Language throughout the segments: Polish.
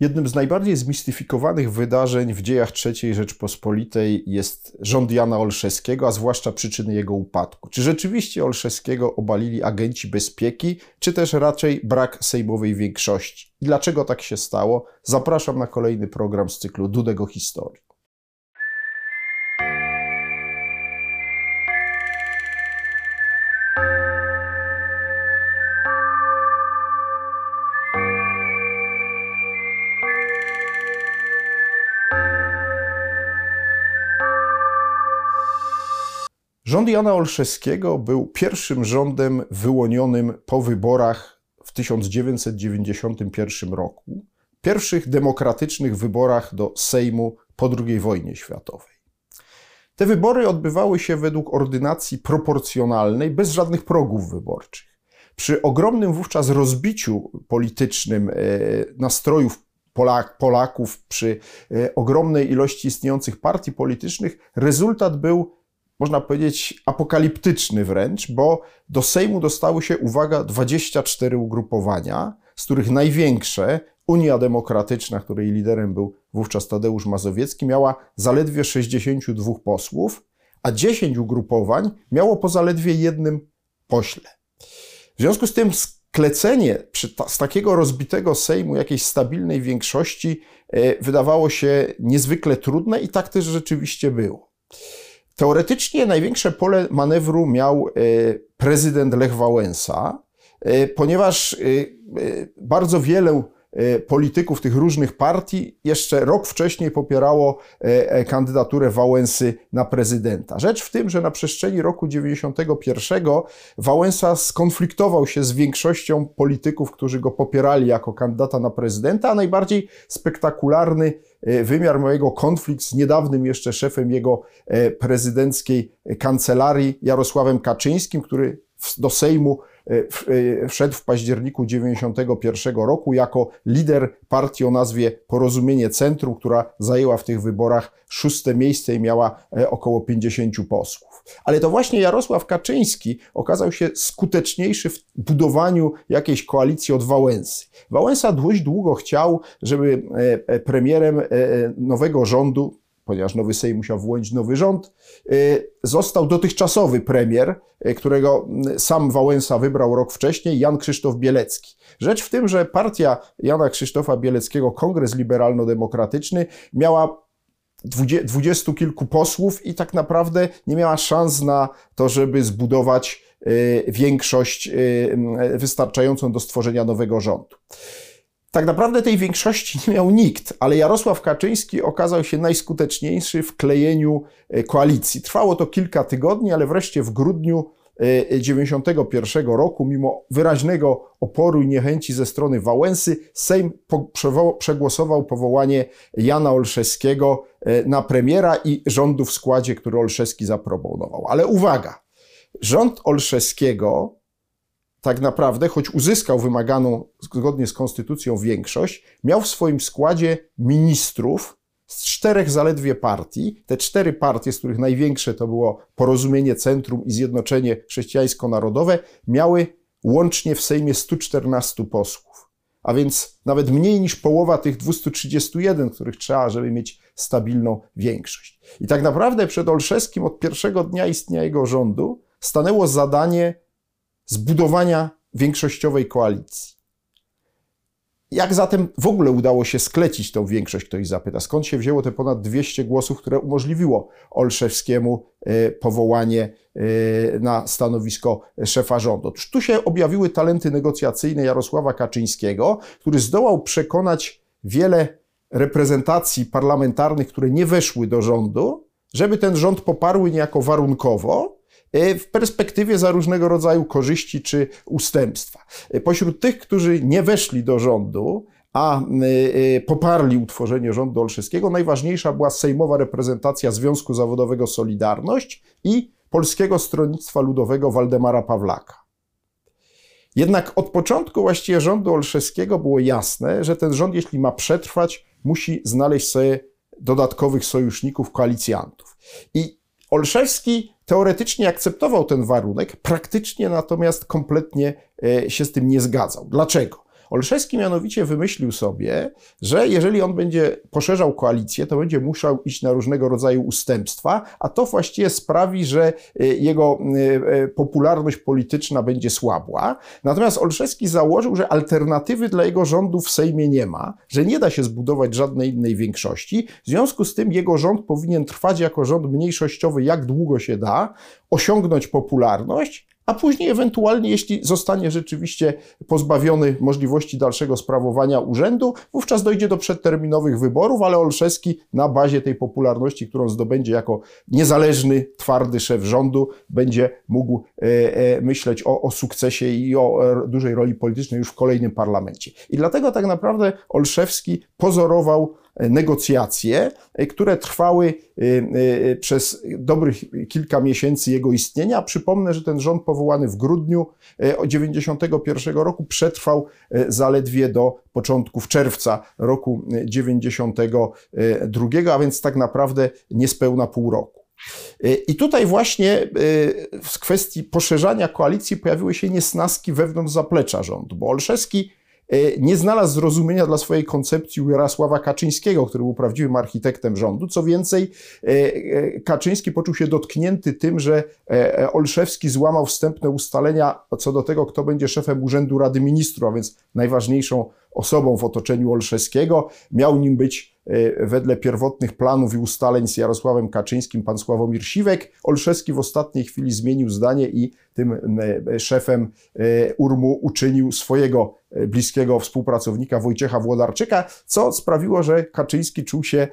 Jednym z najbardziej zmistyfikowanych wydarzeń w dziejach III Rzeczpospolitej jest rząd Jana Olszewskiego, a zwłaszcza przyczyny jego upadku. Czy rzeczywiście Olszewskiego obalili agenci bezpieki, czy też raczej brak sejmowej większości? I dlaczego tak się stało? Zapraszam na kolejny program z cyklu Dudego Historii. Rząd Jana Olszewskiego był pierwszym rządem wyłonionym po wyborach w 1991 roku, pierwszych demokratycznych wyborach do Sejmu po II wojnie światowej. Te wybory odbywały się według ordynacji proporcjonalnej, bez żadnych progów wyborczych. Przy ogromnym wówczas rozbiciu politycznym e, nastrojów Polak, Polaków, przy e, ogromnej ilości istniejących partii politycznych, rezultat był można powiedzieć, apokaliptyczny wręcz, bo do Sejmu dostały się, uwaga, 24 ugrupowania, z których największe, Unia Demokratyczna, której liderem był wówczas Tadeusz Mazowiecki, miała zaledwie 62 posłów, a 10 ugrupowań miało po zaledwie jednym pośle. W związku z tym sklecenie z takiego rozbitego Sejmu jakiejś stabilnej większości e, wydawało się niezwykle trudne i tak też rzeczywiście było. Teoretycznie największe pole manewru miał e, prezydent Lech Wałęsa, e, ponieważ e, bardzo wiele polityków tych różnych partii jeszcze rok wcześniej popierało kandydaturę Wałęsy na prezydenta. Rzecz w tym, że na przestrzeni roku 91 Wałęsa skonfliktował się z większością polityków, którzy go popierali jako kandydata na prezydenta, a najbardziej spektakularny E, wymiar mojego konflikt z niedawnym jeszcze szefem jego e, prezydenckiej kancelarii Jarosławem Kaczyńskim, który do Sejmu e, wszedł w październiku 1991 roku jako lider partii o nazwie Porozumienie Centrum, która zajęła w tych wyborach szóste miejsce i miała około 50 posłów. Ale to właśnie Jarosław Kaczyński okazał się skuteczniejszy w budowaniu jakiejś koalicji od Wałęsy. Wałęsa dość długo chciał, żeby e, e, premierem e, nowego rządu, ponieważ nowy Sejm musiał włączyć nowy rząd, został dotychczasowy premier, którego sam Wałęsa wybrał rok wcześniej, Jan Krzysztof Bielecki. Rzecz w tym, że partia Jana Krzysztofa Bieleckiego, Kongres Liberalno-Demokratyczny, miała dwudziestu kilku posłów i tak naprawdę nie miała szans na to, żeby zbudować y, większość y, wystarczającą do stworzenia nowego rządu. Tak naprawdę tej większości nie miał nikt, ale Jarosław Kaczyński okazał się najskuteczniejszy w klejeniu y, koalicji. Trwało to kilka tygodni, ale wreszcie w grudniu 1991 roku, mimo wyraźnego oporu i niechęci ze strony Wałęsy, Sejm przegłosował powołanie Jana Olszewskiego e, na premiera i rządu w składzie, który Olszewski zaproponował. Ale uwaga, rząd Olszewskiego tak naprawdę, choć uzyskał wymaganą zgodnie z konstytucją większość, miał w swoim składzie ministrów, z czterech zaledwie partii. Te cztery partie, z których największe to było Porozumienie Centrum i Zjednoczenie Chrześcijańsko-Narodowe, miały łącznie w Sejmie 114 posłów. A więc nawet mniej niż połowa tych 231, których trzeba, żeby mieć stabilną większość. I tak naprawdę przed Olszewskim od pierwszego dnia istnienia jego rządu stanęło zadanie zbudowania większościowej koalicji. Jak zatem w ogóle udało się sklecić tą większość, ktoś zapyta? Skąd się wzięło te ponad 200 głosów, które umożliwiło Olszewskiemu e, powołanie e, na stanowisko szefa rządu? Otóż tu się objawiły talenty negocjacyjne Jarosława Kaczyńskiego, który zdołał przekonać wiele reprezentacji parlamentarnych, które nie weszły do rządu, żeby ten rząd poparły niejako warunkowo, w perspektywie za różnego rodzaju korzyści czy ustępstwa. E, pośród tych, którzy nie weszli do rządu, a e, poparli utworzenie rządu olszewskiego, najważniejsza była sejmowa reprezentacja Związku Zawodowego Solidarność i Polskiego Stronnictwa Ludowego Waldemara Pawlaka. Jednak od początku właściwie rządu olszewskiego było jasne, że ten rząd, jeśli ma przetrwać, musi znaleźć sobie dodatkowych sojuszników, koalicjantów. I Olszewski teoretycznie akceptował ten warunek, praktycznie natomiast kompletnie e, się z tym nie zgadzał. Dlaczego? Olszewski mianowicie wymyślił sobie, że jeżeli on będzie poszerzał koalicję, to będzie musiał iść na różnego rodzaju ustępstwa, a to właściwie sprawi, że y, jego y, y, popularność polityczna będzie słabła. Natomiast Olszewski założył, że alternatywy dla jego rządu w Sejmie nie ma, że nie da się zbudować żadnej innej większości. W związku z tym jego rząd powinien trwać jako rząd mniejszościowy jak długo się da, osiągnąć popularność, a później ewentualnie, jeśli zostanie rzeczywiście pozbawiony możliwości dalszego sprawowania urzędu, wówczas dojdzie do przedterminowych wyborów, ale Olszewski na bazie tej popularności, którą zdobędzie jako niezależny, twardy szef rządu, będzie mógł myśleć o, o sukcesie i o e, dużej roli politycznej już w kolejnym parlamencie. I dlatego tak naprawdę Olszewski pozorował negocjacje, które trwały przez dobrych kilka miesięcy jego istnienia. Przypomnę, że ten rząd powołany w grudniu 1991 roku przetrwał zaledwie do początków czerwca roku 1992, a więc tak naprawdę niespełna pół roku. I tutaj właśnie w kwestii poszerzania koalicji pojawiły się niesnaski wewnątrz zaplecza rządu, bo Olszewski E, nie znalazł zrozumienia dla swojej koncepcji Jarosława Kaczyńskiego, który był prawdziwym architektem rządu. Co więcej, e, e, Kaczyński poczuł się dotknięty tym, że Olszewski złamał wstępne ustalenia co do tego, kto będzie szefem Urzędu Rady Ministrów, a więc najważniejszą osobą w otoczeniu Olszewskiego. Miał nim być wedle pierwotnych planów i ustaleń z Jarosławem Kaczyńskim pan Sławomir Siwek. Olszewski w ostatniej chwili zmienił zdanie i tym szefem Urmu uczynił swojego E, bliskiego współpracownika Wojciecha Włodarczyka, co sprawiło, że Kaczyński czuł się e,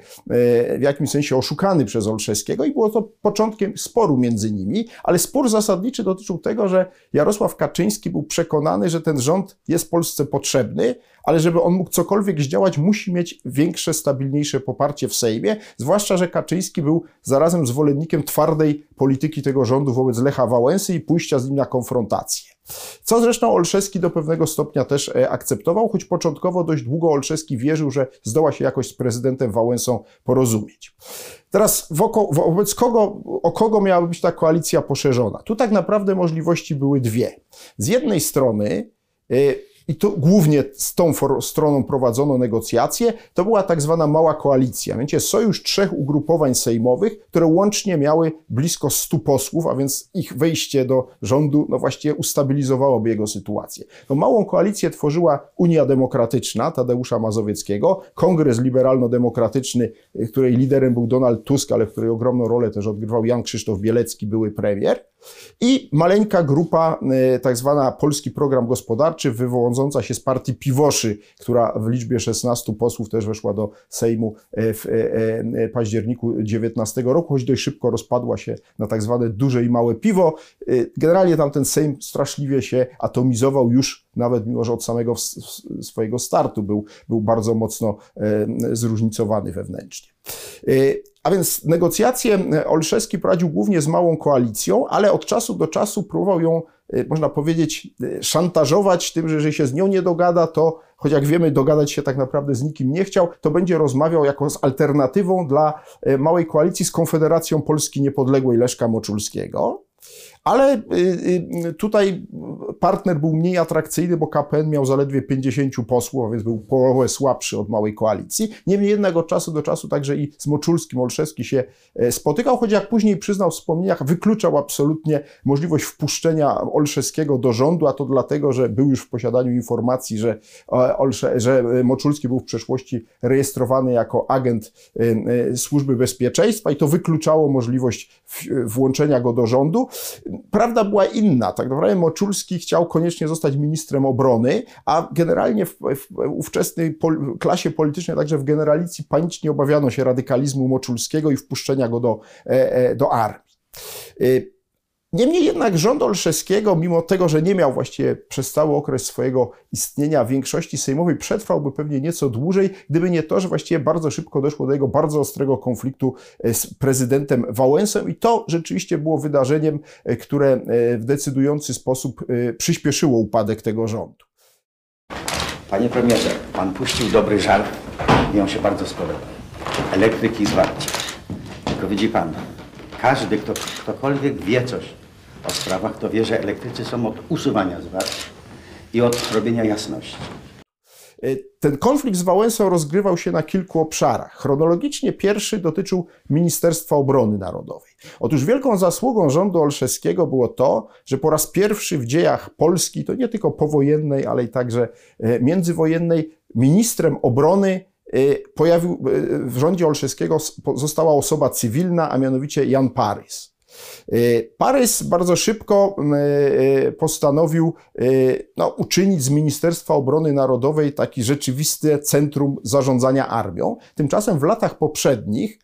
w jakimś sensie oszukany przez Olszewskiego i było to początkiem sporu między nimi, ale spór zasadniczy dotyczył tego, że Jarosław Kaczyński był przekonany, że ten rząd jest Polsce potrzebny, ale żeby on mógł cokolwiek zdziałać, musi mieć większe, stabilniejsze poparcie w Sejmie, zwłaszcza, że Kaczyński był zarazem zwolennikiem twardej polityki tego rządu wobec Lecha Wałęsy i pójścia z nim na konfrontację. Co zresztą Olszewski do pewnego stopnia też e, akceptował, choć początkowo dość długo Olszewski wierzył, że zdoła się jakoś z prezydentem Wałęsą porozumieć. Teraz woko, wobec kogo, o kogo miała być ta koalicja poszerzona? Tu tak naprawdę możliwości były dwie. Z jednej strony e, i to głównie z tą stroną prowadzono negocjacje, to była tak zwana mała koalicja, mianowicie sojusz trzech ugrupowań sejmowych, które łącznie miały blisko 100 posłów, a więc ich wejście do rządu no właściwie ustabilizowałoby jego sytuację. No, małą koalicję tworzyła Unia Demokratyczna Tadeusza Mazowieckiego, Kongres Liberalno-Demokratyczny, której liderem był Donald Tusk, ale w której ogromną rolę też odgrywał Jan Krzysztof Bielecki, były premier, i maleńka grupa, e, tak zwana Polski Program Gospodarczy, wywodząca się z partii Piwoszy, która w liczbie 16 posłów też weszła do Sejmu e, w e, październiku 19 roku, choć dość szybko rozpadła się na tak zwane duże i małe piwo. Generalnie tam ten Sejm straszliwie się atomizował już, nawet mimo, że od samego swojego startu był, był bardzo mocno zróżnicowany wewnętrznie. A więc negocjacje Olszewski prowadził głównie z małą koalicją, ale od czasu do czasu próbował ją, e, można powiedzieć, e, szantażować tym, że jeżeli się z nią nie dogada, to choć jak wiemy, dogadać się tak naprawdę z nikim nie chciał, to będzie rozmawiał jako z alternatywą dla e, małej koalicji z Konfederacją Polski Niepodległej Leszka Moczulskiego. Ale y, y, tutaj partner był mniej atrakcyjny, bo KPN miał zaledwie 50 posłów, a więc był połowę słabszy od małej koalicji. Niemniej jednak od czasu do czasu także i z Moczulskim Olszewski się e, spotykał, choć jak później przyznał w wspomnieniach, wykluczał absolutnie możliwość wpuszczenia Olszewskiego do rządu, a to dlatego, że był już w posiadaniu informacji, że, e, Olsze, że Moczulski był w przeszłości rejestrowany jako agent e, Służby Bezpieczeństwa i to wykluczało możliwość włączenia go do rządu prawda była inna. Tak naprawdę Moczulski chciał koniecznie zostać ministrem obrony, a generalnie w, w ówczesnej pol klasie politycznej, także w generalicji, panicznie obawiano się radykalizmu Moczulskiego i wpuszczenia go do, e, e, do armii. Niemniej jednak rząd Olszewskiego, mimo tego, że nie miał właściwie przez cały okres swojego istnienia większości sejmowej, przetrwałby pewnie nieco dłużej, gdyby nie to, że właściwie bardzo szybko doszło do jego bardzo ostrego konfliktu e, z prezydentem Wałęsą i to rzeczywiście było wydarzeniem, e, które e, w decydujący sposób przyspieszyło upadek tego rządu. Panie premierze, pan puścił dobry żart i on się bardzo spodobał. Elektryki zwarcie. Tylko widzi pan, każdy, kto, ktokolwiek wie coś o sprawach, to wie, że elektrycy są od usuwania zwarć i od robienia jasności. ten konflikt z Wałęsą rozgrywał się na kilku obszarach. Chronologicznie pierwszy dotyczył Ministerstwa Obrony Narodowej. Otóż wielką zasługą rządu Olszewskiego było to, że po raz pierwszy w dziejach Polski, to nie tylko powojennej, ale i także międzywojennej, ministrem obrony pojawił, w rządzie Olszewskiego została osoba cywilna, a mianowicie Jan Parys. Y, Parys bardzo szybko y, postanowił y, no, uczynić z Ministerstwa Obrony Narodowej taki rzeczywiste centrum zarządzania armią. Tymczasem w latach poprzednich,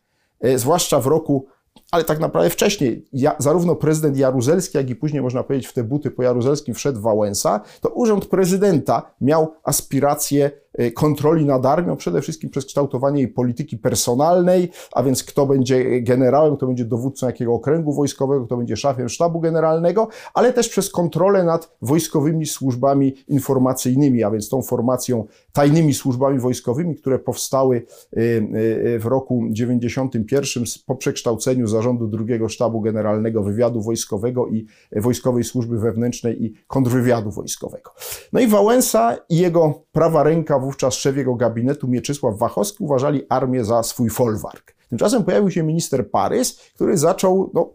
zwłaszcza w roku ale tak naprawdę wcześniej ja, zarówno prezydent Jaruzelski, jak i później można powiedzieć w te buty po Jaruzelskim wszedł Wałęsa, to urząd prezydenta miał aspiracje Y, kontroli nad armią, przede wszystkim przez kształtowanie jej polityki personalnej, a więc kto będzie generałem, kto będzie dowódcą jakiego okręgu wojskowego, kto będzie szefem sztabu generalnego, ale też przez kontrolę nad wojskowymi służbami informacyjnymi, a więc tą formacją tajnymi służbami wojskowymi, które powstały y, y, w roku 91 po przekształceniu zarządu drugiego sztabu generalnego wywiadu wojskowego i wojskowej służby wewnętrznej i kontrwywiadu wojskowego. No i Wałęsa i jego prawa ręka wówczas szef jego gabinetu Mieczysław Wachowski uważali armię za swój folwark. Tymczasem pojawił się minister Parys, który zaczął no,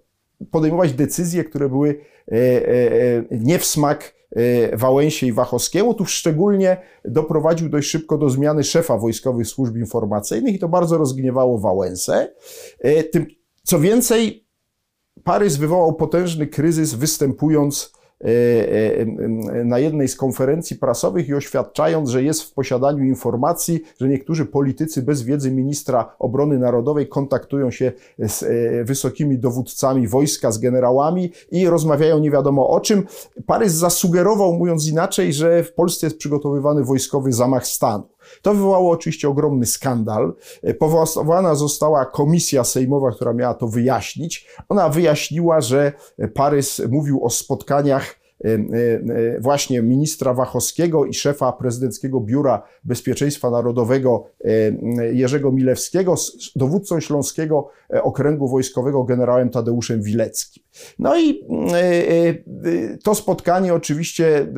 podejmować decyzje, które były e, e, nie w smak e, Wałęsie i Wachowskiemu. Tu szczególnie doprowadził dość szybko do zmiany szefa wojskowych służb informacyjnych i to bardzo rozgniewało Wałęsę. E, tym, co więcej, Parys wywołał potężny kryzys, występując E, e, na jednej z konferencji prasowych i oświadczając, że jest w posiadaniu informacji, że niektórzy politycy bez wiedzy ministra obrony narodowej kontaktują się z e, wysokimi dowódcami wojska, z generałami i rozmawiają nie wiadomo o czym. Parys zasugerował, mówiąc inaczej, że w Polsce jest przygotowywany wojskowy zamach stanu. To wywołało oczywiście ogromny skandal. Powołana została komisja sejmowa, która miała to wyjaśnić. Ona wyjaśniła, że Parys mówił o spotkaniach właśnie ministra Wachowskiego i szefa prezydenckiego Biura Bezpieczeństwa Narodowego Jerzego Milewskiego z dowódcą Śląskiego Okręgu Wojskowego generałem Tadeuszem Wileckim. No i to spotkanie oczywiście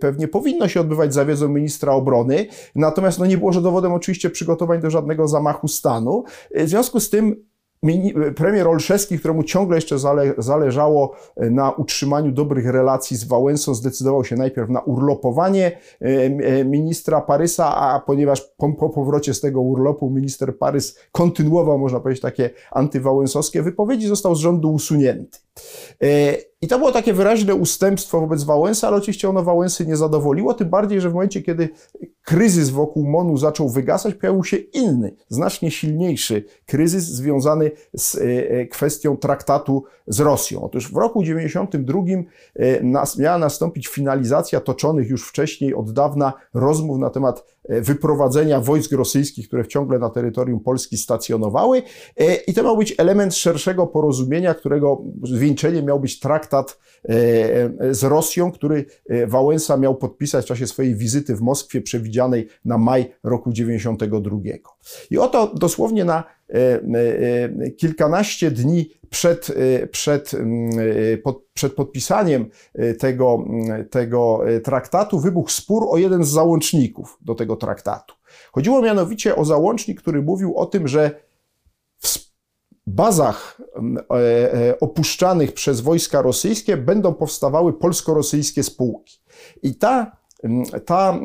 pewnie powinno się odbywać za wiedzą ministra obrony, natomiast no nie było że dowodem oczywiście przygotowań do żadnego zamachu stanu. W związku z tym premier Olszewski, któremu ciągle jeszcze zale, zależało e, na utrzymaniu dobrych relacji z Wałęsą, zdecydował się najpierw na urlopowanie e, ministra Parysa, a ponieważ po, po powrocie z tego urlopu minister Parys kontynuował, można powiedzieć, takie antywałęsowskie wypowiedzi, został z rządu usunięty. I to było takie wyraźne ustępstwo wobec Wałęsy, ale oczywiście ono Wałęsy nie zadowoliło, tym bardziej, że w momencie, kiedy kryzys wokół MONU zaczął wygasać, pojawił się inny, znacznie silniejszy kryzys związany z e, e, kwestią traktatu z Rosją. Otóż w roku 92 e, miała nastąpić finalizacja toczonych już wcześniej od dawna rozmów na temat wyprowadzenia wojsk rosyjskich, które ciągle na terytorium Polski stacjonowały i to miał być element szerszego porozumienia, którego zwieńczeniem miał być traktat z Rosją, który Wałęsa miał podpisać w czasie swojej wizyty w Moskwie przewidzianej na maj roku 92. I oto dosłownie na e, e, kilkanaście dni przed, e, przed, przed podpisaniem tego, tego traktatu wybuchł spór o jeden z załączników do tego traktatu. Chodziło mianowicie o załącznik, który mówił o tym, że w bazach opuszczanych przez wojska rosyjskie będą powstawały polsko-rosyjskie spółki. I ta ta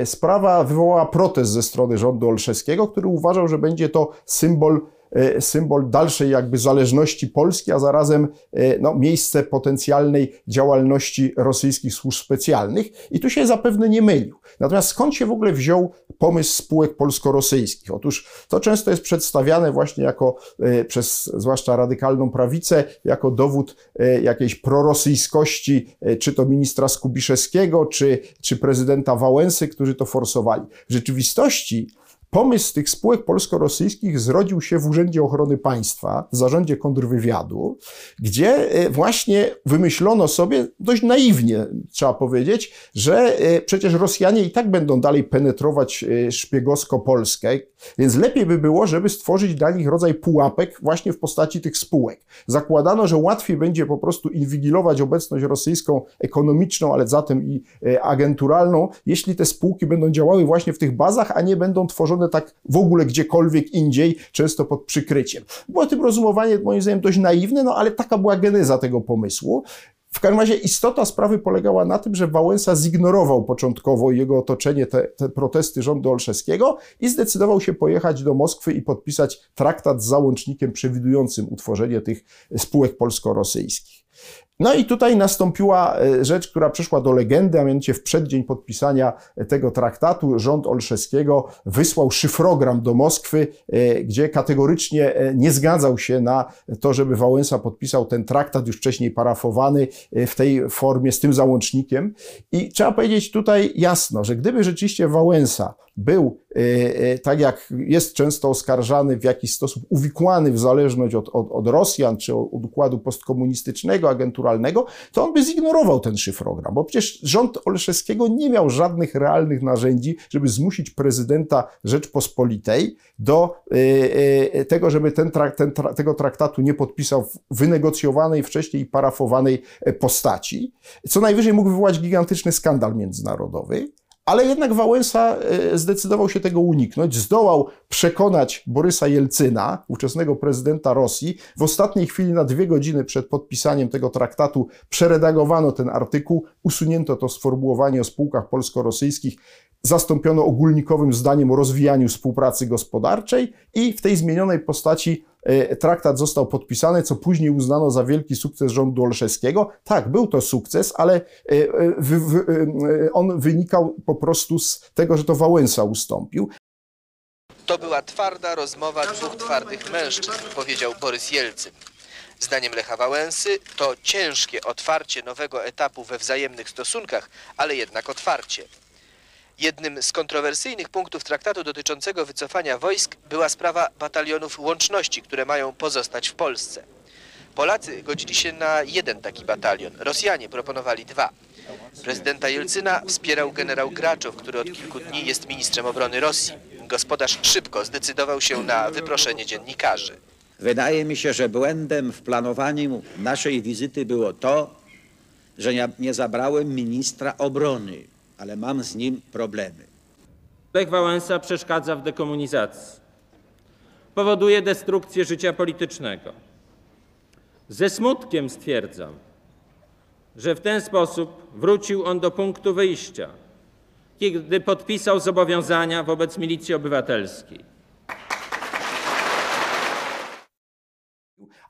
e, sprawa wywołała protest ze strony rządu Olszewskiego, który uważał, że będzie to symbol E, symbol dalszej jakby zależności Polski, a zarazem e, no, miejsce potencjalnej działalności rosyjskich służb specjalnych. I tu się zapewne nie mylił. Natomiast skąd się w ogóle wziął pomysł spółek polsko-rosyjskich? Otóż to często jest przedstawiane właśnie jako e, przez zwłaszcza radykalną prawicę, jako dowód jakiejś prorosyjskości, czy to ministra Skubiszewskiego, czy, czy prezydenta Wałęsy, którzy to forsowali. W rzeczywistości Pomysł tych spółek polsko-rosyjskich zrodził się w Urzędzie Ochrony Państwa, w zarządzie kontrwywiadu, gdzie e, właśnie wymyślono sobie dość naiwnie, trzeba powiedzieć, że e, przecież Rosjanie i tak będą dalej penetrować e, szpiegowsko Polskę, Więc lepiej by było, żeby stworzyć dla nich rodzaj pułapek właśnie w postaci tych spółek. Zakładano, że łatwiej będzie po prostu inwigilować obecność rosyjską ekonomiczną, ale zatem i e, agenturalną, jeśli te spółki będą działały właśnie w tych bazach, a nie będą tworzone tak w ogóle gdziekolwiek indziej, często pod przykryciem. Było tym rozumowanie moim zdaniem dość naiwne, no ale taka była geneza tego pomysłu. W każdym razie istota sprawy polegała na tym, że Wałęsa zignorował początkowo jego otoczenie te, te, protesty rządu Olszewskiego i zdecydował się pojechać do Moskwy i podpisać traktat z załącznikiem przewidującym utworzenie tych spółek polsko-rosyjskich. No i tutaj nastąpiła e, rzecz, która przeszła do legendy, a mianowicie w przeddzień podpisania tego traktatu rząd Olszewskiego wysłał szyfrogram do Moskwy, e, gdzie kategorycznie e, nie zgadzał się na to, żeby Wałęsa podpisał ten traktat już wcześniej parafowany w tej formie z tym załącznikiem. I trzeba powiedzieć tutaj jasno, że gdyby rzeczywiście Wałęsa był, e, e, tak jak jest często oskarżany, w jakiś sposób uwikłany w zależność od, od, od Rosjan czy od, od układu postkomunistycznego, agenturalnego, to on by zignorował ten szyfrogram, bo przecież rząd Olszewskiego nie miał żadnych realnych narzędzi, żeby zmusić prezydenta Rzeczpospolitej do e, tego, żeby ten, ten, tego traktatu nie podpisał w wynegocjowanej wcześniej i parafowanej postaci. Co najwyżej mógł wywołać gigantyczny skandal międzynarodowy. Ale jednak Wałęsa e, zdecydował się tego uniknąć. Zdołał przekonać Borysa Jelcyna, ówczesnego prezydenta Rosji. W ostatniej chwili, na dwie godziny przed podpisaniem tego traktatu, przeredagowano ten artykuł, usunięto to sformułowanie o spółkach polsko-rosyjskich, zastąpiono ogólnikowym zdaniem o rozwijaniu współpracy gospodarczej i w tej zmienionej postaci traktat został podpisany, co później uznano za wielki sukces rządu Olszewskiego. Tak, był to sukces, ale e, e, on wynikał po prostu z tego, że to Wałęsa ustąpił. To była twarda rozmowa dwóch twardych mężczyzn, powiedział Borys Jelcyn. Zdaniem Lecha Wałęsy to ciężkie otwarcie nowego etapu we wzajemnych stosunkach, ale jednak otwarcie. Jednym z kontrowersyjnych punktów traktatu dotyczącego wycofania wojsk była sprawa batalionów łączności, które mają pozostać w Polsce. Polacy godzili się na jeden taki batalion, Rosjanie proponowali dwa. Prezydenta Jelcyna wspierał generał Graczow, który od kilku dni jest ministrem obrony Rosji. Gospodarz szybko zdecydował się na wyproszenie dziennikarzy. Wydaje mi się, że błędem w planowaniu naszej wizyty było to, że nie zabrałem ministra obrony ale mam z nim problemy. Lech Wałęsa przeszkadza w dekomunizacji. Powoduje destrukcję życia politycznego. Ze smutkiem stwierdzam, że w ten sposób wrócił on do punktu wyjścia, kiedy podpisał zobowiązania wobec milicji obywatelskiej.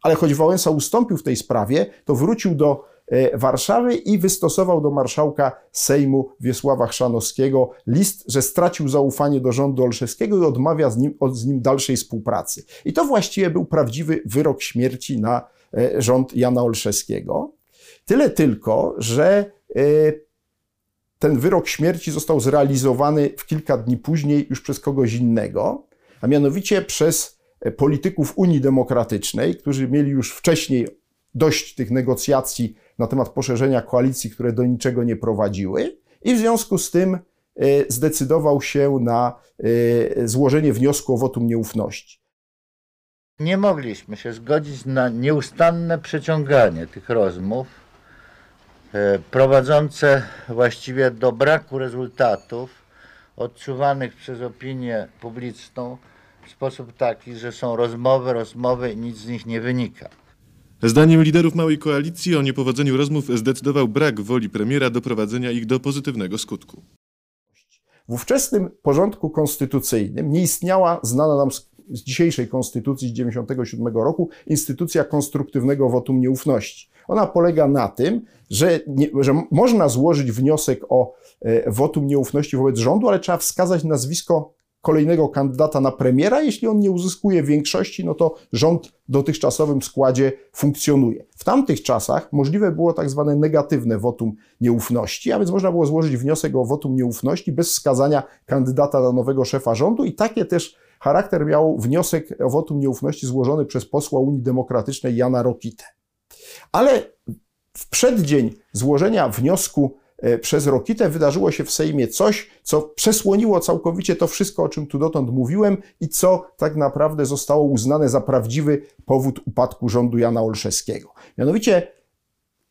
Ale choć Wałęsa ustąpił w tej sprawie, to wrócił do Warszawy i wystosował do marszałka Sejmu Wiesława Chrzanowskiego list, że stracił zaufanie do rządu Olszewskiego i odmawia z nim, z nim dalszej współpracy. I to właściwie był prawdziwy wyrok śmierci na e, rząd Jana Olszewskiego. Tyle tylko, że e, ten wyrok śmierci został zrealizowany w kilka dni później już przez kogoś innego, a mianowicie przez polityków Unii Demokratycznej, którzy mieli już wcześniej dość tych negocjacji na temat poszerzenia koalicji, które do niczego nie prowadziły, i w związku z tym e, zdecydował się na e, złożenie wniosku o wotum nieufności. Nie mogliśmy się zgodzić na nieustanne przeciąganie tych rozmów, e, prowadzące właściwie do braku rezultatów odczuwanych przez opinię publiczną w sposób taki, że są rozmowy, rozmowy i nic z nich nie wynika. Zdaniem liderów małej koalicji o niepowodzeniu rozmów zdecydował brak woli premiera doprowadzenia ich do pozytywnego skutku. W ówczesnym porządku konstytucyjnym nie istniała znana nam z, dzisiejszej konstytucji z 1997 roku instytucja konstruktywnego wotum nieufności. Ona polega na tym, że, nie, że można złożyć wniosek o e, wotum nieufności wobec rządu, ale trzeba wskazać nazwisko kolejnego kandydata na premiera. Jeśli on nie uzyskuje większości, no to rząd w dotychczasowym składzie funkcjonuje. W tamtych czasach możliwe było tak zwane negatywne wotum nieufności, a więc można było złożyć wniosek o wotum nieufności bez wskazania kandydata na nowego szefa rządu i takie też charakter miał wniosek o wotum nieufności złożony przez posła Unii Demokratycznej Jana Rokitę. Ale w przeddzień złożenia wniosku przez Rokitę, wydarzyło się w Sejmie coś, co przesłoniło całkowicie to wszystko, o czym tu dotąd mówiłem i co tak naprawdę zostało uznane za prawdziwy powód upadku rządu Jana Olszewskiego. Mianowicie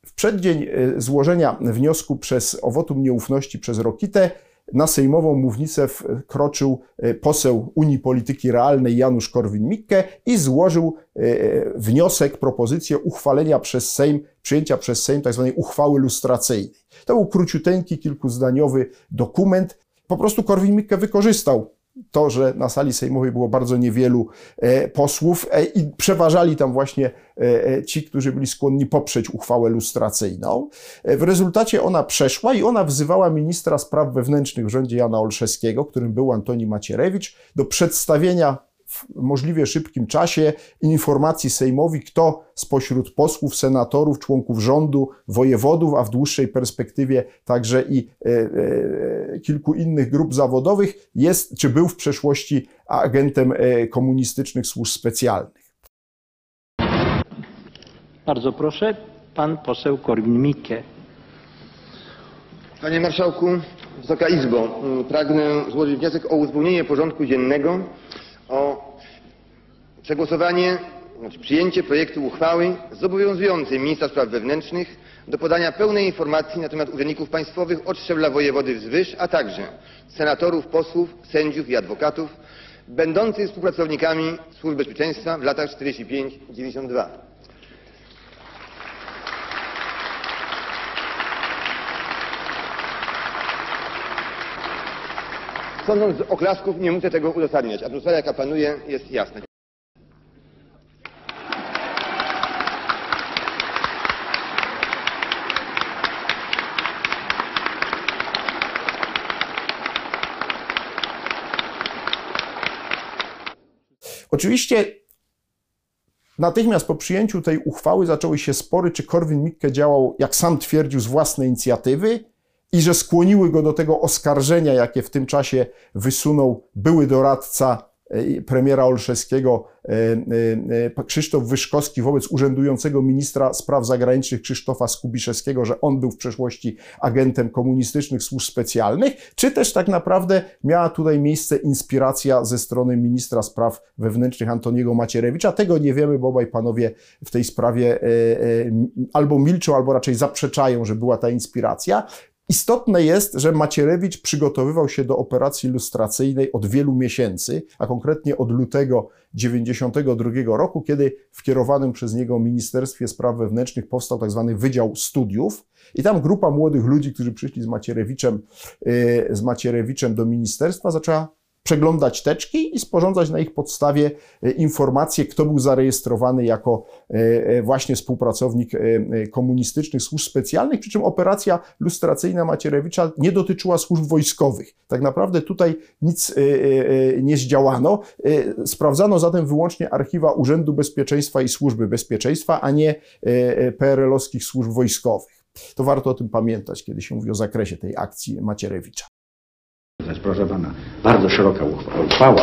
w przeddzień e, złożenia wniosku przez o wotum nieufności przez Rokitę na sejmową mównicę wkroczył e, poseł Unii Polityki Realnej Janusz Korwin-Mikke i złożył e, wniosek, propozycję uchwalenia przez Sejm, przyjęcia przez Sejm tzw. uchwały lustracyjnej. To był króciuteńki, kilkuzdaniowy dokument. Po prostu Korwin-Mikke wykorzystał to, że na sali sejmowej było bardzo niewielu e, posłów e, i przeważali tam właśnie e, ci, którzy byli skłonni poprzeć uchwałę lustracyjną. W rezultacie ona przeszła i ona wzywała ministra spraw wewnętrznych w rządzie Jana Olszewskiego, którym był Antoni Macierewicz, do przedstawienia w możliwie szybkim czasie informacji Sejmowi, kto spośród posłów, senatorów, członków rządu, wojewodów, a w dłuższej perspektywie także i e, e, kilku innych grup zawodowych jest, czy był w przeszłości agentem e, komunistycznych służb specjalnych. Bardzo proszę, pan poseł Korwin-Mikke. Panie Marszałku, Wysoka Izbo, pragnę złożyć wniosek o uzupełnienie porządku dziennego o przegłosowanie, znaczy przyjęcie projektu uchwały zobowiązującej ministra spraw wewnętrznych do podania pełnej informacji na temat urzędników państwowych od szczebla wojewody wzwyż, a także senatorów, posłów, sędziów i adwokatów będących współpracownikami służb bezpieczeństwa w latach 45-92. Sądząc z oklasków nie muszę tego uzasadniać. Atmosfera jaka panuje jest jasna. Oczywiście natychmiast po przyjęciu tej uchwały zaczęły się spory, czy Korwin-Mikke działał, jak sam twierdził, z własnej inicjatywy i że skłoniły go do tego oskarżenia, jakie w tym czasie wysunął były doradca premiera Olszewskiego e, e, Krzysztof Wyszkowski wobec urzędującego ministra spraw zagranicznych Krzysztofa Skubiszewskiego, że on był w przeszłości agentem komunistycznych służb specjalnych, czy też tak naprawdę miała tutaj miejsce inspiracja ze strony ministra spraw wewnętrznych Antoniego Macierewicza. Tego nie wiemy, bo obaj panowie w tej sprawie albo milczą, albo raczej zaprzeczają, że była ta inspiracja. Istotne jest, że Macierewicz przygotowywał się do operacji lustracyjnej od wielu miesięcy, a konkretnie od lutego 1992 roku, kiedy w kierowanym przez niego Ministerstwie Spraw Wewnętrznych powstał tzw. Tak Wydział Studiów. I tam grupa młodych ludzi, którzy przyszli z Macierewiczem, y, z Macierewiczem do ministerstwa, zaczęła przeglądać teczki i sporządzać na ich podstawie e, informacje, kto był zarejestrowany jako e, e, właśnie współpracownik komunistycznych służb specjalnych, przy czym operacja lustracyjna Macierewicza nie dotyczyła służb wojskowych. Tak naprawdę tutaj nic nie zdziałano. Sprawdzano zatem wyłącznie archiwa Urzędu Bezpieczeństwa i Służby Bezpieczeństwa, a nie PRL-owskich służb wojskowych. To warto o tym pamiętać, kiedy się mówi o zakresie tej akcji Macierewicza. Proszę pana, bardzo szeroka uchwała,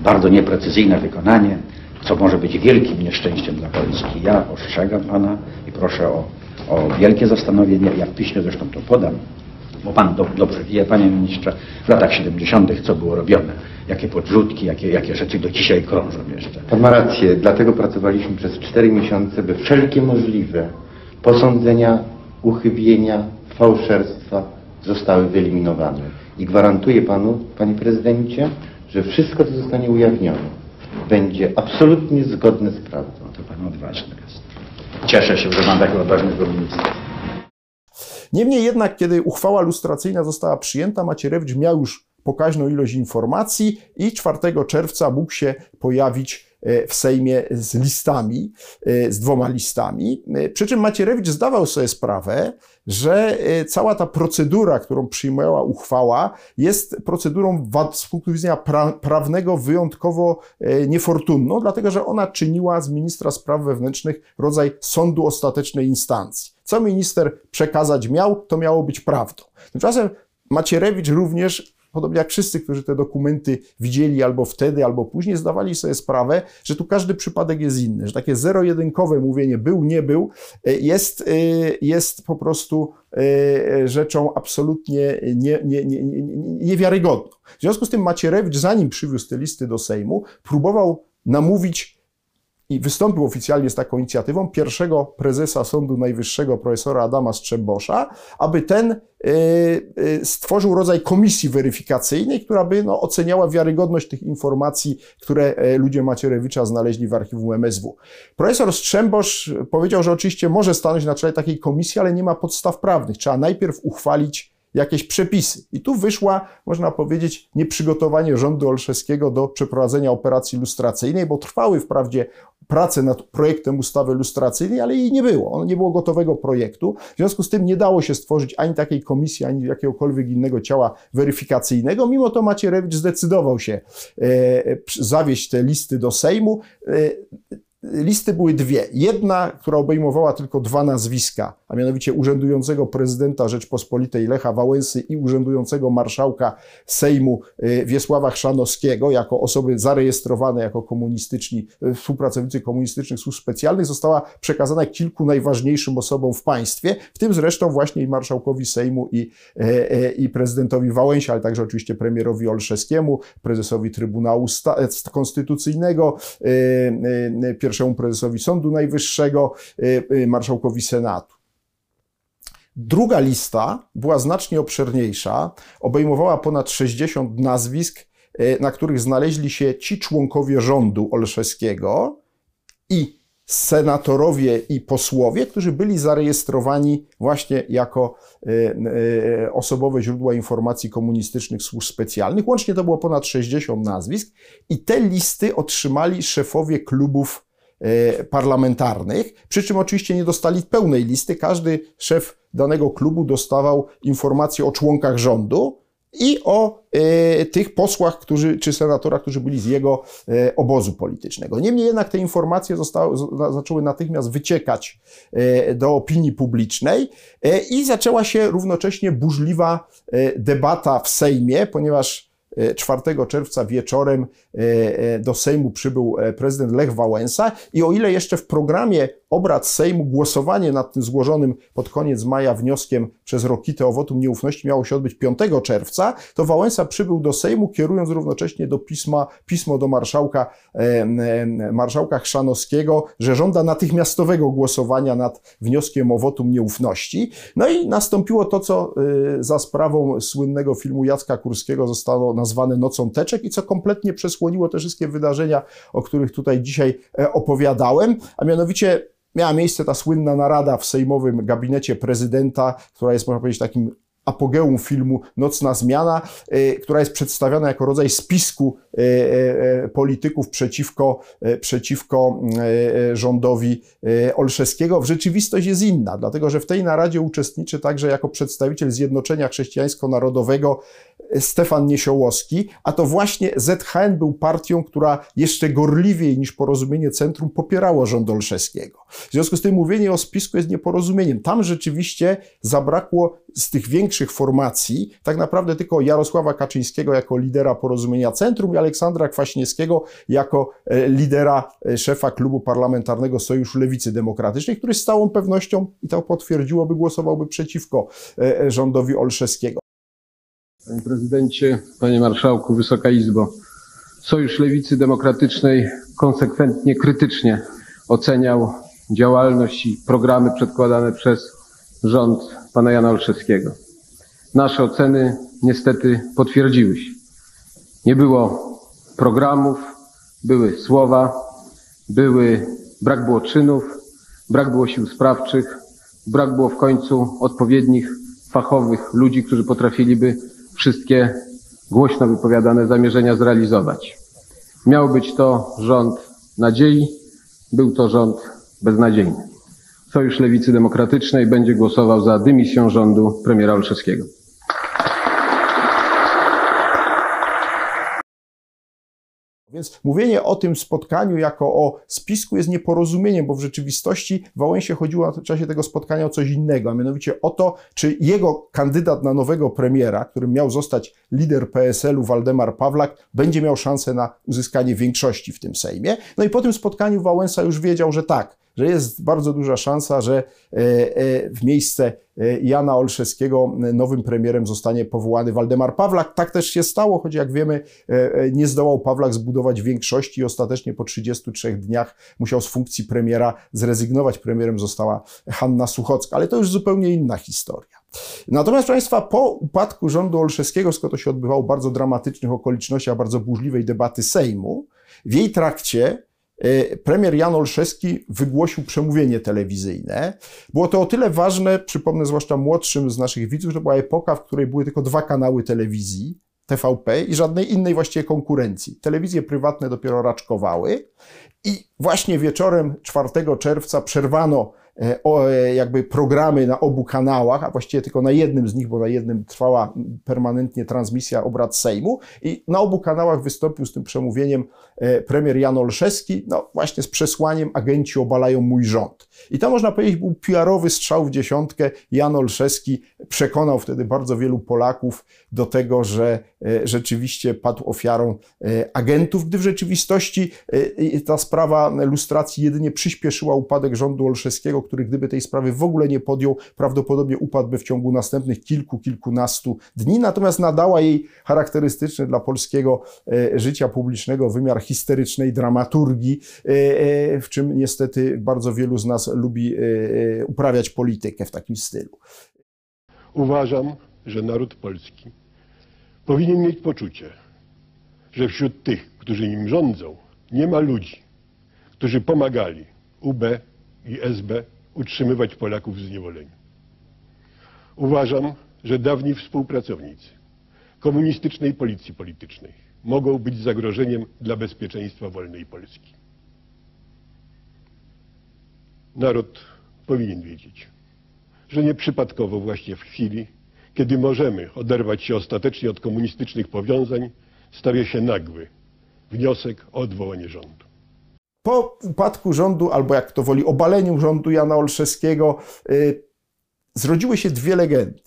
bardzo nieprecyzyjne wykonanie, co może być wielkim nieszczęściem dla Polski. Ja ostrzegam pana i proszę o, o wielkie zastanowienie, jak piśmie zresztą to podam, bo pan do, dobrze wie, panie ministrze, w latach 70. co było robione, jakie podrzutki, jakie, jakie rzeczy do dzisiaj krążą jeszcze. Pan ma rację, dlatego pracowaliśmy przez cztery miesiące, by wszelkie możliwe posądzenia, uchybienia, fałszerstwa zostały wyeliminowane. I gwarantuję panu, panie prezydencie, że wszystko, co zostanie ujawnione, będzie absolutnie zgodne z prawdą. To pan odważny jest. Cieszę się, że mam takiego odważnego ministra. Niemniej jednak, kiedy uchwała lustracyjna została przyjęta, Macierewicz miał już pokaźną ilość informacji i 4 czerwca mógł się pojawić w Sejmie z listami, e, z dwoma listami. E, przy czym Macierewicz zdawał sobie sprawę, że cała ta procedura, którą przyjmowała uchwała, jest procedurą z punktu widzenia pra prawnego wyjątkowo niefortunną, dlatego że ona czyniła z ministra spraw wewnętrznych rodzaj sądu ostatecznej instancji. Co minister przekazać miał, to miało być prawdą. Tymczasem Macierewicz również podobnie jak wszyscy, którzy te dokumenty widzieli albo wtedy, albo później, zdawali sobie sprawę, że tu każdy przypadek jest inny, że takie zero-jedynkowe mówienie był, nie był, jest, jest po prostu rzeczą absolutnie nie, nie, nie, niewiarygodną. W związku z tym Macierewicz, zanim przywiózł te listy do Sejmu, próbował namówić i wystąpił oficjalnie z taką inicjatywą pierwszego prezesa Sądu Najwyższego, profesora Adama Strzembosza, aby ten y, y, stworzył rodzaj komisji weryfikacyjnej, która by no, oceniała wiarygodność tych informacji, które e, ludzie Macierewicza znaleźli w archiwum MSW. Profesor Strzembosz powiedział, że oczywiście może stanąć na czele takiej komisji, ale nie ma podstaw prawnych. Trzeba najpierw uchwalić jakieś przepisy. I tu wyszła, można powiedzieć, nieprzygotowanie rządu Olszewskiego do przeprowadzenia operacji lustracyjnej, bo trwały wprawdzie prace nad projektem ustawy lustracyjnej, ale jej nie było. On nie było gotowego projektu. W związku z tym nie dało się stworzyć ani takiej komisji, ani jakiegokolwiek innego ciała weryfikacyjnego. Mimo to Macierewicz zdecydował się e, zawieść te listy do Sejmu. E, Listy były dwie. Jedna, która obejmowała tylko dwa nazwiska, a mianowicie urzędującego prezydenta Rzeczpospolitej Lecha Wałęsy i urzędującego marszałka Sejmu y, Wiesława Chrzanowskiego, jako osoby zarejestrowane jako komunistyczni, y, współpracownicy komunistycznych służb specjalnych, została przekazana kilku najważniejszym osobom w państwie, w tym zresztą właśnie i marszałkowi Sejmu i, y, i prezydentowi Wałęsie, ale także oczywiście premierowi Olszewskiemu, prezesowi Trybunału Konstytucyjnego, pierwszemu pierwszemu prezesowi Sądu Najwyższego, y, y, marszałkowi Senatu. Druga lista była znacznie obszerniejsza, obejmowała ponad 60 nazwisk, y, na których znaleźli się ci członkowie rządu Olszewskiego i senatorowie i posłowie, którzy byli zarejestrowani właśnie jako osobowe źródła informacji komunistycznych służb specjalnych. Łącznie to było ponad 60 nazwisk i te listy otrzymali szefowie klubów parlamentarnych, przy czym oczywiście nie dostali pełnej listy. Każdy szef danego klubu dostawał informacje o członkach rządu i o e, tych posłach, którzy, czy senatorach, którzy byli z jego e, obozu politycznego. Niemniej jednak te informacje zostały, zaczęły natychmiast wyciekać e, do opinii publicznej e, i zaczęła się równocześnie burzliwa e, debata w Sejmie, ponieważ 4 czerwca wieczorem do Sejmu przybył prezydent Lech Wałęsa i o ile jeszcze w programie obrad Sejmu głosowanie nad tym złożonym pod koniec maja wnioskiem przez Rokitę o wotum nieufności miało się odbyć 5 czerwca, to Wałęsa przybył do Sejmu, kierując równocześnie do pisma, pismo do marszałka, marszałka Chrzanowskiego, że żąda natychmiastowego głosowania nad wnioskiem o wotum nieufności. No i nastąpiło to, co za sprawą słynnego filmu Jacka Kurskiego zostało nazwane Nocą Teczek i co kompletnie przesłoniło te wszystkie wydarzenia, o których tutaj dzisiaj e, opowiadałem, a mianowicie miała miejsce ta słynna narada w sejmowym gabinecie prezydenta, która jest, można powiedzieć, takim apogeum filmu Nocna Zmiana, e, która jest przedstawiana jako rodzaj spisku e, polityków przeciwko, przeciwko rządowi Olszewskiego. W rzeczywistość jest inna, dlatego że w tej naradzie uczestniczy także jako przedstawiciel Zjednoczenia Chrześcijańsko-Narodowego Stefan Niesiołowski, a to właśnie ZHN był partią, która jeszcze gorliwiej niż porozumienie centrum popierało rząd Olszewskiego. W związku z tym mówienie o spisku jest nieporozumieniem. Tam rzeczywiście zabrakło z tych większych formacji tak naprawdę tylko Jarosława Kaczyńskiego jako lidera porozumienia centrum i Aleksandra Kwaśniewskiego jako e, lidera e, szefa klubu parlamentarnego Sojuszu Lewicy Demokratycznej, który z całą pewnością, i to potwierdziłoby, głosowałby przeciwko e, rządowi Olszewskiego. Panie prezydencie, panie marszałku, Wysoka Izbo. Sojusz Lewicy Demokratycznej konsekwentnie krytycznie oceniał działalność i programy przedkładane przez rząd pana Jana Olszewskiego. Nasze oceny niestety potwierdziły się. Nie było programów, były słowa, były, brak było czynów, brak było sił sprawczych, brak było w końcu odpowiednich fachowych ludzi, którzy potrafiliby wszystkie głośno wypowiadane zamierzenia zrealizować. Miał być to rząd nadziei, był to rząd beznadziejny. Sojusz Lewicy Demokratycznej będzie głosował za dymisją rządu premiera Olszewskiego. Więc mówienie o tym spotkaniu jako o spisku jest nieporozumieniem, bo w rzeczywistości Wałęsie chodziło w czasie tego spotkania o coś innego, a mianowicie o to, czy jego kandydat na nowego premiera, którym miał zostać lider PSL-u Waldemar Pawlak, będzie miał szansę na uzyskanie większości w tym Sejmie. No i po tym spotkaniu Wałęsa już wiedział, że tak, że jest bardzo duża szansa, że e, e, w miejsce e, Jana Olszewskiego nowym premierem zostanie powołany Waldemar Pawlak. Tak też się stało, choć jak wiemy, nie zdołał Pawlak zbudować większości i ostatecznie po 33 dniach musiał z funkcji premiera zrezygnować. Premierem została Hanna Suchocka, ale to już zupełnie inna historia. Natomiast, proszę Państwa, po upadku rządu Olszewskiego, skoro to się odbywało w bardzo dramatycznych okolicznościach, bardzo burzliwej debaty Sejmu, w jej trakcie premier Jan Olszewski wygłosił przemówienie telewizyjne. Było to o tyle ważne, przypomnę zwłaszcza młodszym z naszych widzów, że była epoka, w której były tylko dwa kanały telewizji, TVP i żadnej innej właściwie konkurencji. Telewizje prywatne dopiero raczkowały i właśnie wieczorem 4 czerwca przerwano E, e, jakby programy na obu kanałach, a właściwie tylko na jednym z nich, bo na jednym trwała permanentnie transmisja obrad Sejmu i na obu kanałach wystąpił z tym przemówieniem e, premier Jan Olszewski, no właśnie z przesłaniem agenci obalają mój rząd. I to można powiedzieć był PR-owy strzał w dziesiątkę. Jan Olszewski przekonał wtedy bardzo wielu Polaków do tego, że rzeczywiście padł ofiarą agentów, gdy w rzeczywistości ta sprawa lustracji jedynie przyspieszyła upadek rządu Olszewskiego, który gdyby tej sprawy w ogóle nie podjął, prawdopodobnie upadłby w ciągu następnych kilku, kilkunastu dni. Natomiast nadała jej charakterystyczny dla polskiego e, życia publicznego wymiar histerycznej dramaturgii, e, e, w czym niestety bardzo wielu z nas lubi uprawiać politykę w takim stylu. Uważam, że naród polski powinien mieć poczucie, że wśród tych, którzy nim rządzą, nie ma ludzi, którzy pomagali UB i SB utrzymywać Polaków w zniewoleniu. Uważam, że dawni współpracownicy komunistycznej policji politycznej mogą być zagrożeniem dla bezpieczeństwa wolnej Polski. Naród powinien wiedzieć, że nieprzypadkowo właśnie w chwili, kiedy możemy oderwać się ostatecznie od komunistycznych powiązań, stawia się nagły wniosek o odwołanie rządu. Po upadku rządu, albo jak to woli, obaleniu rządu Jana Olszewskiego, yy, zrodziły się dwie legendy.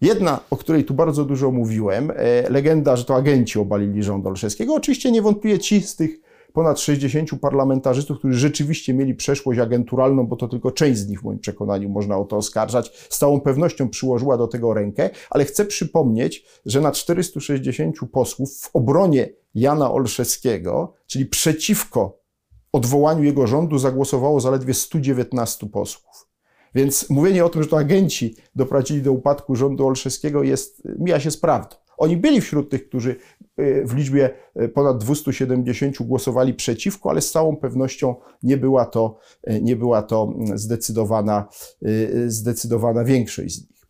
Jedna, o której tu bardzo dużo mówiłem, yy, legenda, że to agenci obalili rząd Olszewskiego. Oczywiście niewątpliwie ci z tych ponad 60 parlamentarzystów, którzy rzeczywiście mieli przeszłość agenturalną, bo to tylko część z nich w moim przekonaniu można o to oskarżać, z całą pewnością przyłożyła do tego rękę, ale chcę przypomnieć, że na 460 posłów w obronie Jana Olszewskiego, czyli przeciwko odwołaniu jego rządu zagłosowało zaledwie 119 posłów. Więc mówienie o tym, że to agenci doprowadzili do upadku rządu Olszewskiego jest, mija się z prawdą. Oni byli wśród tych, którzy y, w liczbie y, ponad 270 głosowali przeciwko, ale z całą pewnością nie była to, y, nie była to zdecydowana, zdecydowana większość z nich.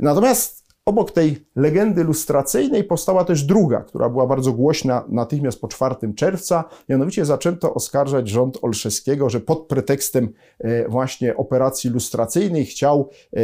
Natomiast Obok tej legendy lustracyjnej powstała też druga, która była bardzo głośna natychmiast po 4 czerwca. Mianowicie zaczęto oskarżać rząd Olszewskiego, że pod pretekstem e, właśnie operacji lustracyjnej chciał e,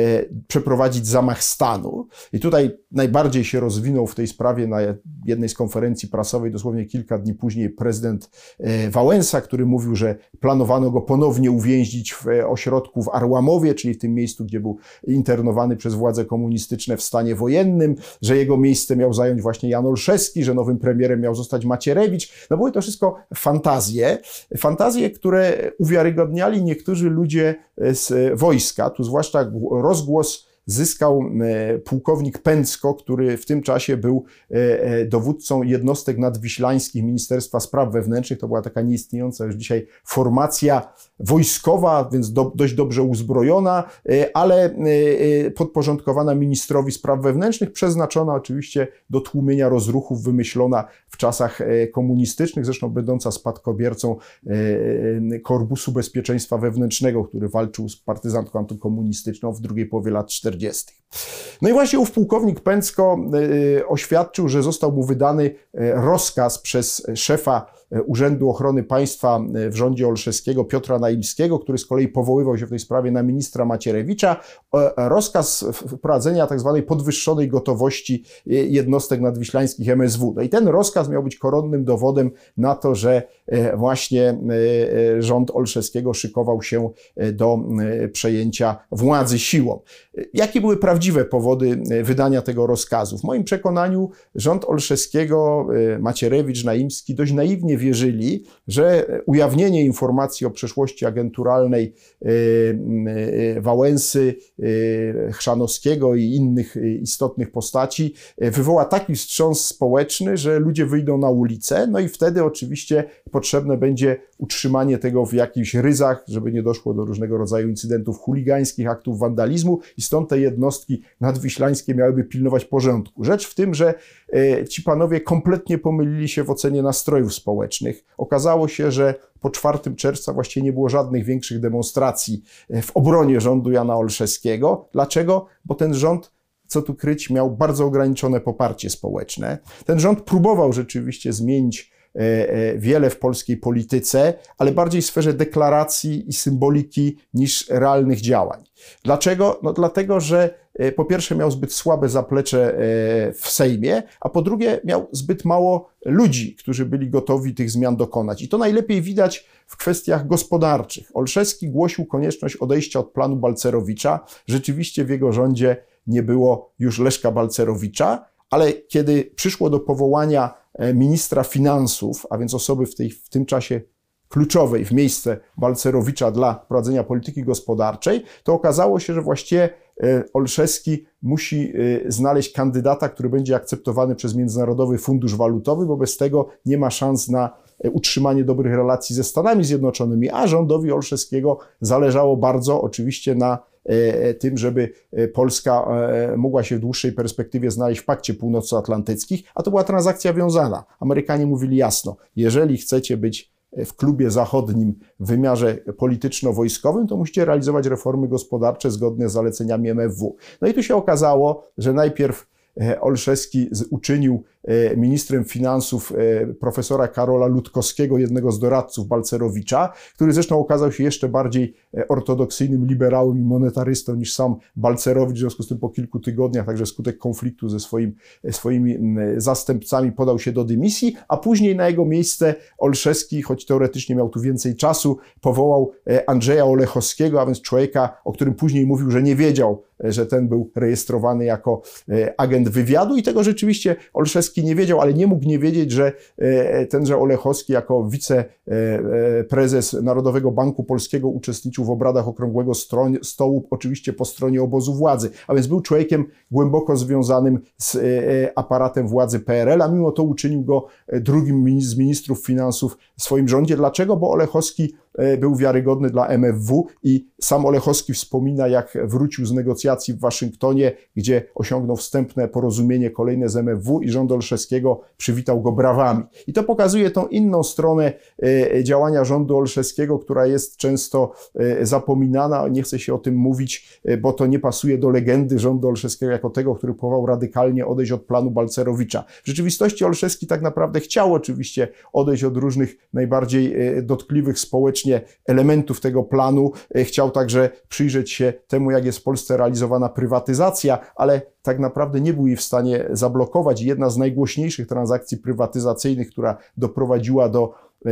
przeprowadzić zamach stanu. I tutaj najbardziej się rozwinął w tej sprawie na jednej z konferencji prasowej dosłownie kilka dni później prezydent e, Wałęsa, który mówił, że planowano go ponownie uwięzić w ośrodku w Arłamowie, czyli w tym miejscu, gdzie był internowany przez władze komunistyczne w stanie stanie wojennym, że jego miejsce miał zająć właśnie Jan Olszewski, że nowym premierem miał zostać Macierewicz. No były to wszystko fantazje, fantazje, które uwiarygodniali niektórzy ludzie z wojska, tu zwłaszcza rozgłos zyskał e, pułkownik Pęcko, który w tym czasie był e, e, dowódcą jednostek nadwiślańskich Ministerstwa Spraw Wewnętrznych. To była taka nieistniejąca już dzisiaj formacja wojskowa, więc do, dość dobrze uzbrojona, ale podporządkowana ministrowi spraw wewnętrznych, przeznaczona oczywiście do tłumienia rozruchów, wymyślona w czasach komunistycznych, zresztą będąca spadkobiercą Korpusu Bezpieczeństwa Wewnętrznego, który walczył z partyzantką antykomunistyczną w drugiej połowie lat 40. 40. No i właśnie ów pułkownik Pęcko y, oświadczył, że został mu wydany y, rozkaz przez szefa y, Urzędu Ochrony Państwa w rządzie Olszewskiego, Piotra Naimskiego, który z kolei powoływał się w tej sprawie na ministra Macierewicza, rozkaz wprowadzenia tzw. Tak podwyższonej gotowości jednostek nadwiślańskich MSW. No i ten rozkaz miał być koronnym dowodem na to, że właśnie rząd Olszewskiego szykował się do przejęcia władzy siłą. Jakie były prawdziwe powody e, wydania tego rozkazu? W moim przekonaniu rząd Olszewskiego, e, Macierewicz, Naimski dość naiwnie wierzyli, że ujawnienie informacji o przeszłości agenturalnej e, Wałęsy, Chrzanowskiego i innych istotnych postaci wywoła taki wstrząs społeczny, że ludzie wyjdą na ulicę, no i wtedy oczywiście potrzebne będzie utrzymanie tego w jakichś ryzach, żeby nie doszło do różnego rodzaju incydentów chuligańskich, aktów wandalizmu i stąd te jednostki nadwiślańskie miałyby pilnować porządku. Rzecz w tym, że e, ci panowie kompletnie pomylili się w ocenie nastrojów społecznych. Okazało się, że po 4 czerwca właściwie nie było żadnych większych demonstracji e, w obronie rządu Jana Olszewskiego. Dlaczego? Bo ten rząd co tu kryć, miał bardzo ograniczone poparcie społeczne. Ten rząd próbował rzeczywiście zmienić wiele w polskiej polityce, ale bardziej w sferze deklaracji i symboliki niż realnych działań. Dlaczego? No dlatego, że e, po pierwsze miał zbyt słabe zaplecze w Sejmie, a po drugie miał zbyt mało ludzi, którzy byli gotowi tych zmian dokonać. I to najlepiej widać w kwestiach gospodarczych. Olszewski głosił konieczność odejścia od planu Balcerowicza. Rzeczywiście w jego rządzie nie było już Leszka Balcerowicza, ale kiedy przyszło do powołania e, ministra finansów, a więc osoby w, tej, w tym czasie kluczowej w miejsce Balcerowicza dla prowadzenia polityki gospodarczej, to okazało się, że właściwie e, Olszewski musi e, znaleźć kandydata, który będzie akceptowany przez Międzynarodowy Fundusz Walutowy, bo bez tego nie ma szans na utrzymanie dobrych relacji ze Stanami Zjednoczonymi, a rządowi Olszewskiego zależało bardzo oczywiście na E, tym, żeby e, Polska e, mogła się w dłuższej perspektywie znaleźć w pakcie północnoatlantyckich, a to była transakcja wiązana. Amerykanie mówili jasno, jeżeli chcecie być w klubie zachodnim w wymiarze polityczno-wojskowym, to musicie realizować reformy gospodarcze zgodne z zaleceniami MFW. No i tu się okazało, że najpierw Olszewski uczynił E, ministrem finansów e, profesora Karola Ludkowskiego, jednego z doradców Balcerowicza, który zresztą okazał się jeszcze bardziej e, ortodoksyjnym liberałem i monetarystą niż sam Balcerowicz, w związku z tym po kilku tygodniach, także wskutek konfliktu ze swoim, swoimi zastępcami podał się do dymisji, a później na jego miejsce Olszewski, choć teoretycznie miał tu więcej czasu, powołał Andrzeja Olechowskiego, a więc człowieka, o którym później mówił, że nie wiedział, że ten był rejestrowany jako agent wywiadu i tego rzeczywiście Olszewski Nie wiedział, ale nie mógł nie wiedzieć, że e, tenże Olechowski jako wiceprezes Narodowego Banku Polskiego uczestniczył w obradach Okrągłego Stołu, oczywiście po stronie obozu władzy, a więc był człowiekiem głęboko związanym z e, e, aparatem władzy PRL, a mimo to uczynił go drugim z ministrów finansów w swoim rządzie. Dlaczego? Bo Olechowski E, był wiarygodny dla MFW i sam Olechowski wspomina, jak wrócił z negocjacji w Waszyngtonie, gdzie osiągnął wstępne porozumienie kolejne z MFW i rząd Olszewskiego przywitał go brawami. I to pokazuje tą inną stronę e, działania rządu Olszewskiego, która jest często e, zapominana. Nie chce się o tym mówić, bo to nie pasuje do legendy rządu Olszewskiego jako tego, który próbował radykalnie odejść od planu Balcerowicza. W rzeczywistości Olszewski tak naprawdę chciał oczywiście odejść od różnych najbardziej dotkliwych społecznie elementów tego planu. E, chciał także przyjrzeć się temu, jak jest w Polsce realizowana prywatyzacja, ale tak naprawdę nie był jej w stanie zablokować. Jedna z najgłośniejszych transakcji prywatyzacyjnych, która doprowadziła do e,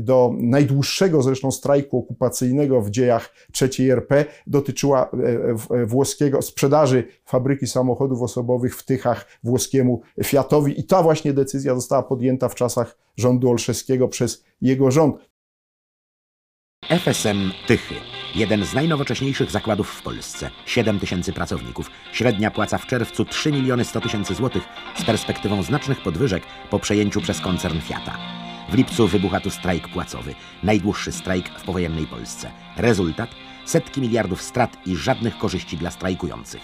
do najdłuższego zresztą strajku okupacyjnego w dziejach III RP dotyczyła e, włoskiego sprzedaży fabryki samochodów osobowych w Tychach włoskiemu Fiatowi i ta właśnie decyzja została podjęta w czasach rządu Olszewskiego przez jego rząd. FSM Tychy. Jeden z najnowocześniejszych zakładów w Polsce. 7 tysięcy pracowników. Średnia płaca w czerwcu 3 miliony 100 tysięcy złotych z perspektywą znacznych podwyżek po przejęciu przez koncern Fiata. W lipcu wybucha tu strajk płacowy. Najdłuższy strajk w powojennej Polsce. Rezultat? Setki miliardów strat i żadnych korzyści dla strajkujących.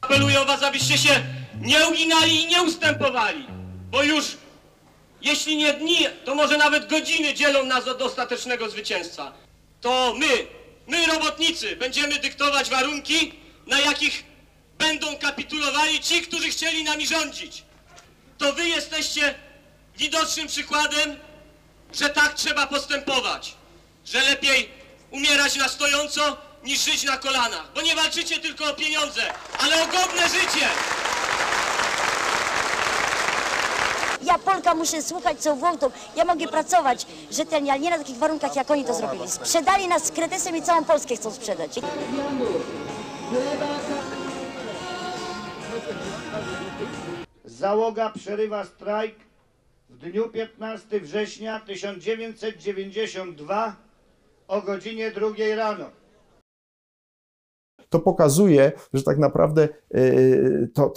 Apeluję o was, abyście się nie uginali i nie ustępowali, bo już jeśli nie dni, to może nawet godziny dzielą nas od ostatecznego zwycięstwa. To my, my robotnicy, będziemy dyktować warunki, na jakich będą kapitulowali ci, którzy chcieli nami rządzić. To wy jesteście widocznym przykładem, że tak trzeba postępować, że lepiej umierać na stojąco niż żyć na kolanach, bo nie walczycie tylko o pieniądze, ale o godne życie. Ja Polka muszę słuchać co Włochtą. Ja mogę pracować rzetelnie, ale nie na takich warunkach jak oni to zrobili. Sprzedali nas z kretesem i całą Polskę chcą sprzedać. Załoga przerywa strajk w dniu 15 września 1992 o godzinie 2 rano. To pokazuje, że tak naprawdę yy, to,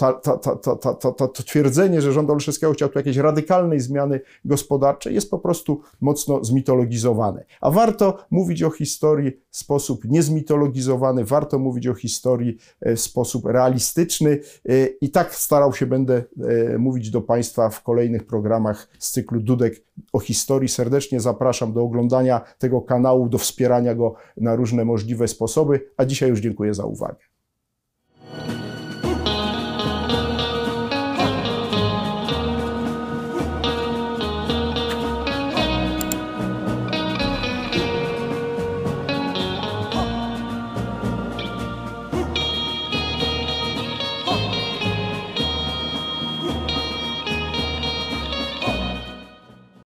to twierdzenie, że rząd Olszewskiego chciał tu jakiejś radykalnej zmiany gospodarczej, jest po prostu mocno zmitologizowane. A warto mówić o historii w sposób niezmitologizowany, warto mówić o historii w sposób realistyczny yy, i tak starał się będę yy, mówić do Państwa w kolejnych programach z cyklu Dudek o historii. Serdecznie zapraszam do oglądania tego kanału, do wspierania go na różne możliwe sposoby, a dzisiaj już dziękuję za o Wagner.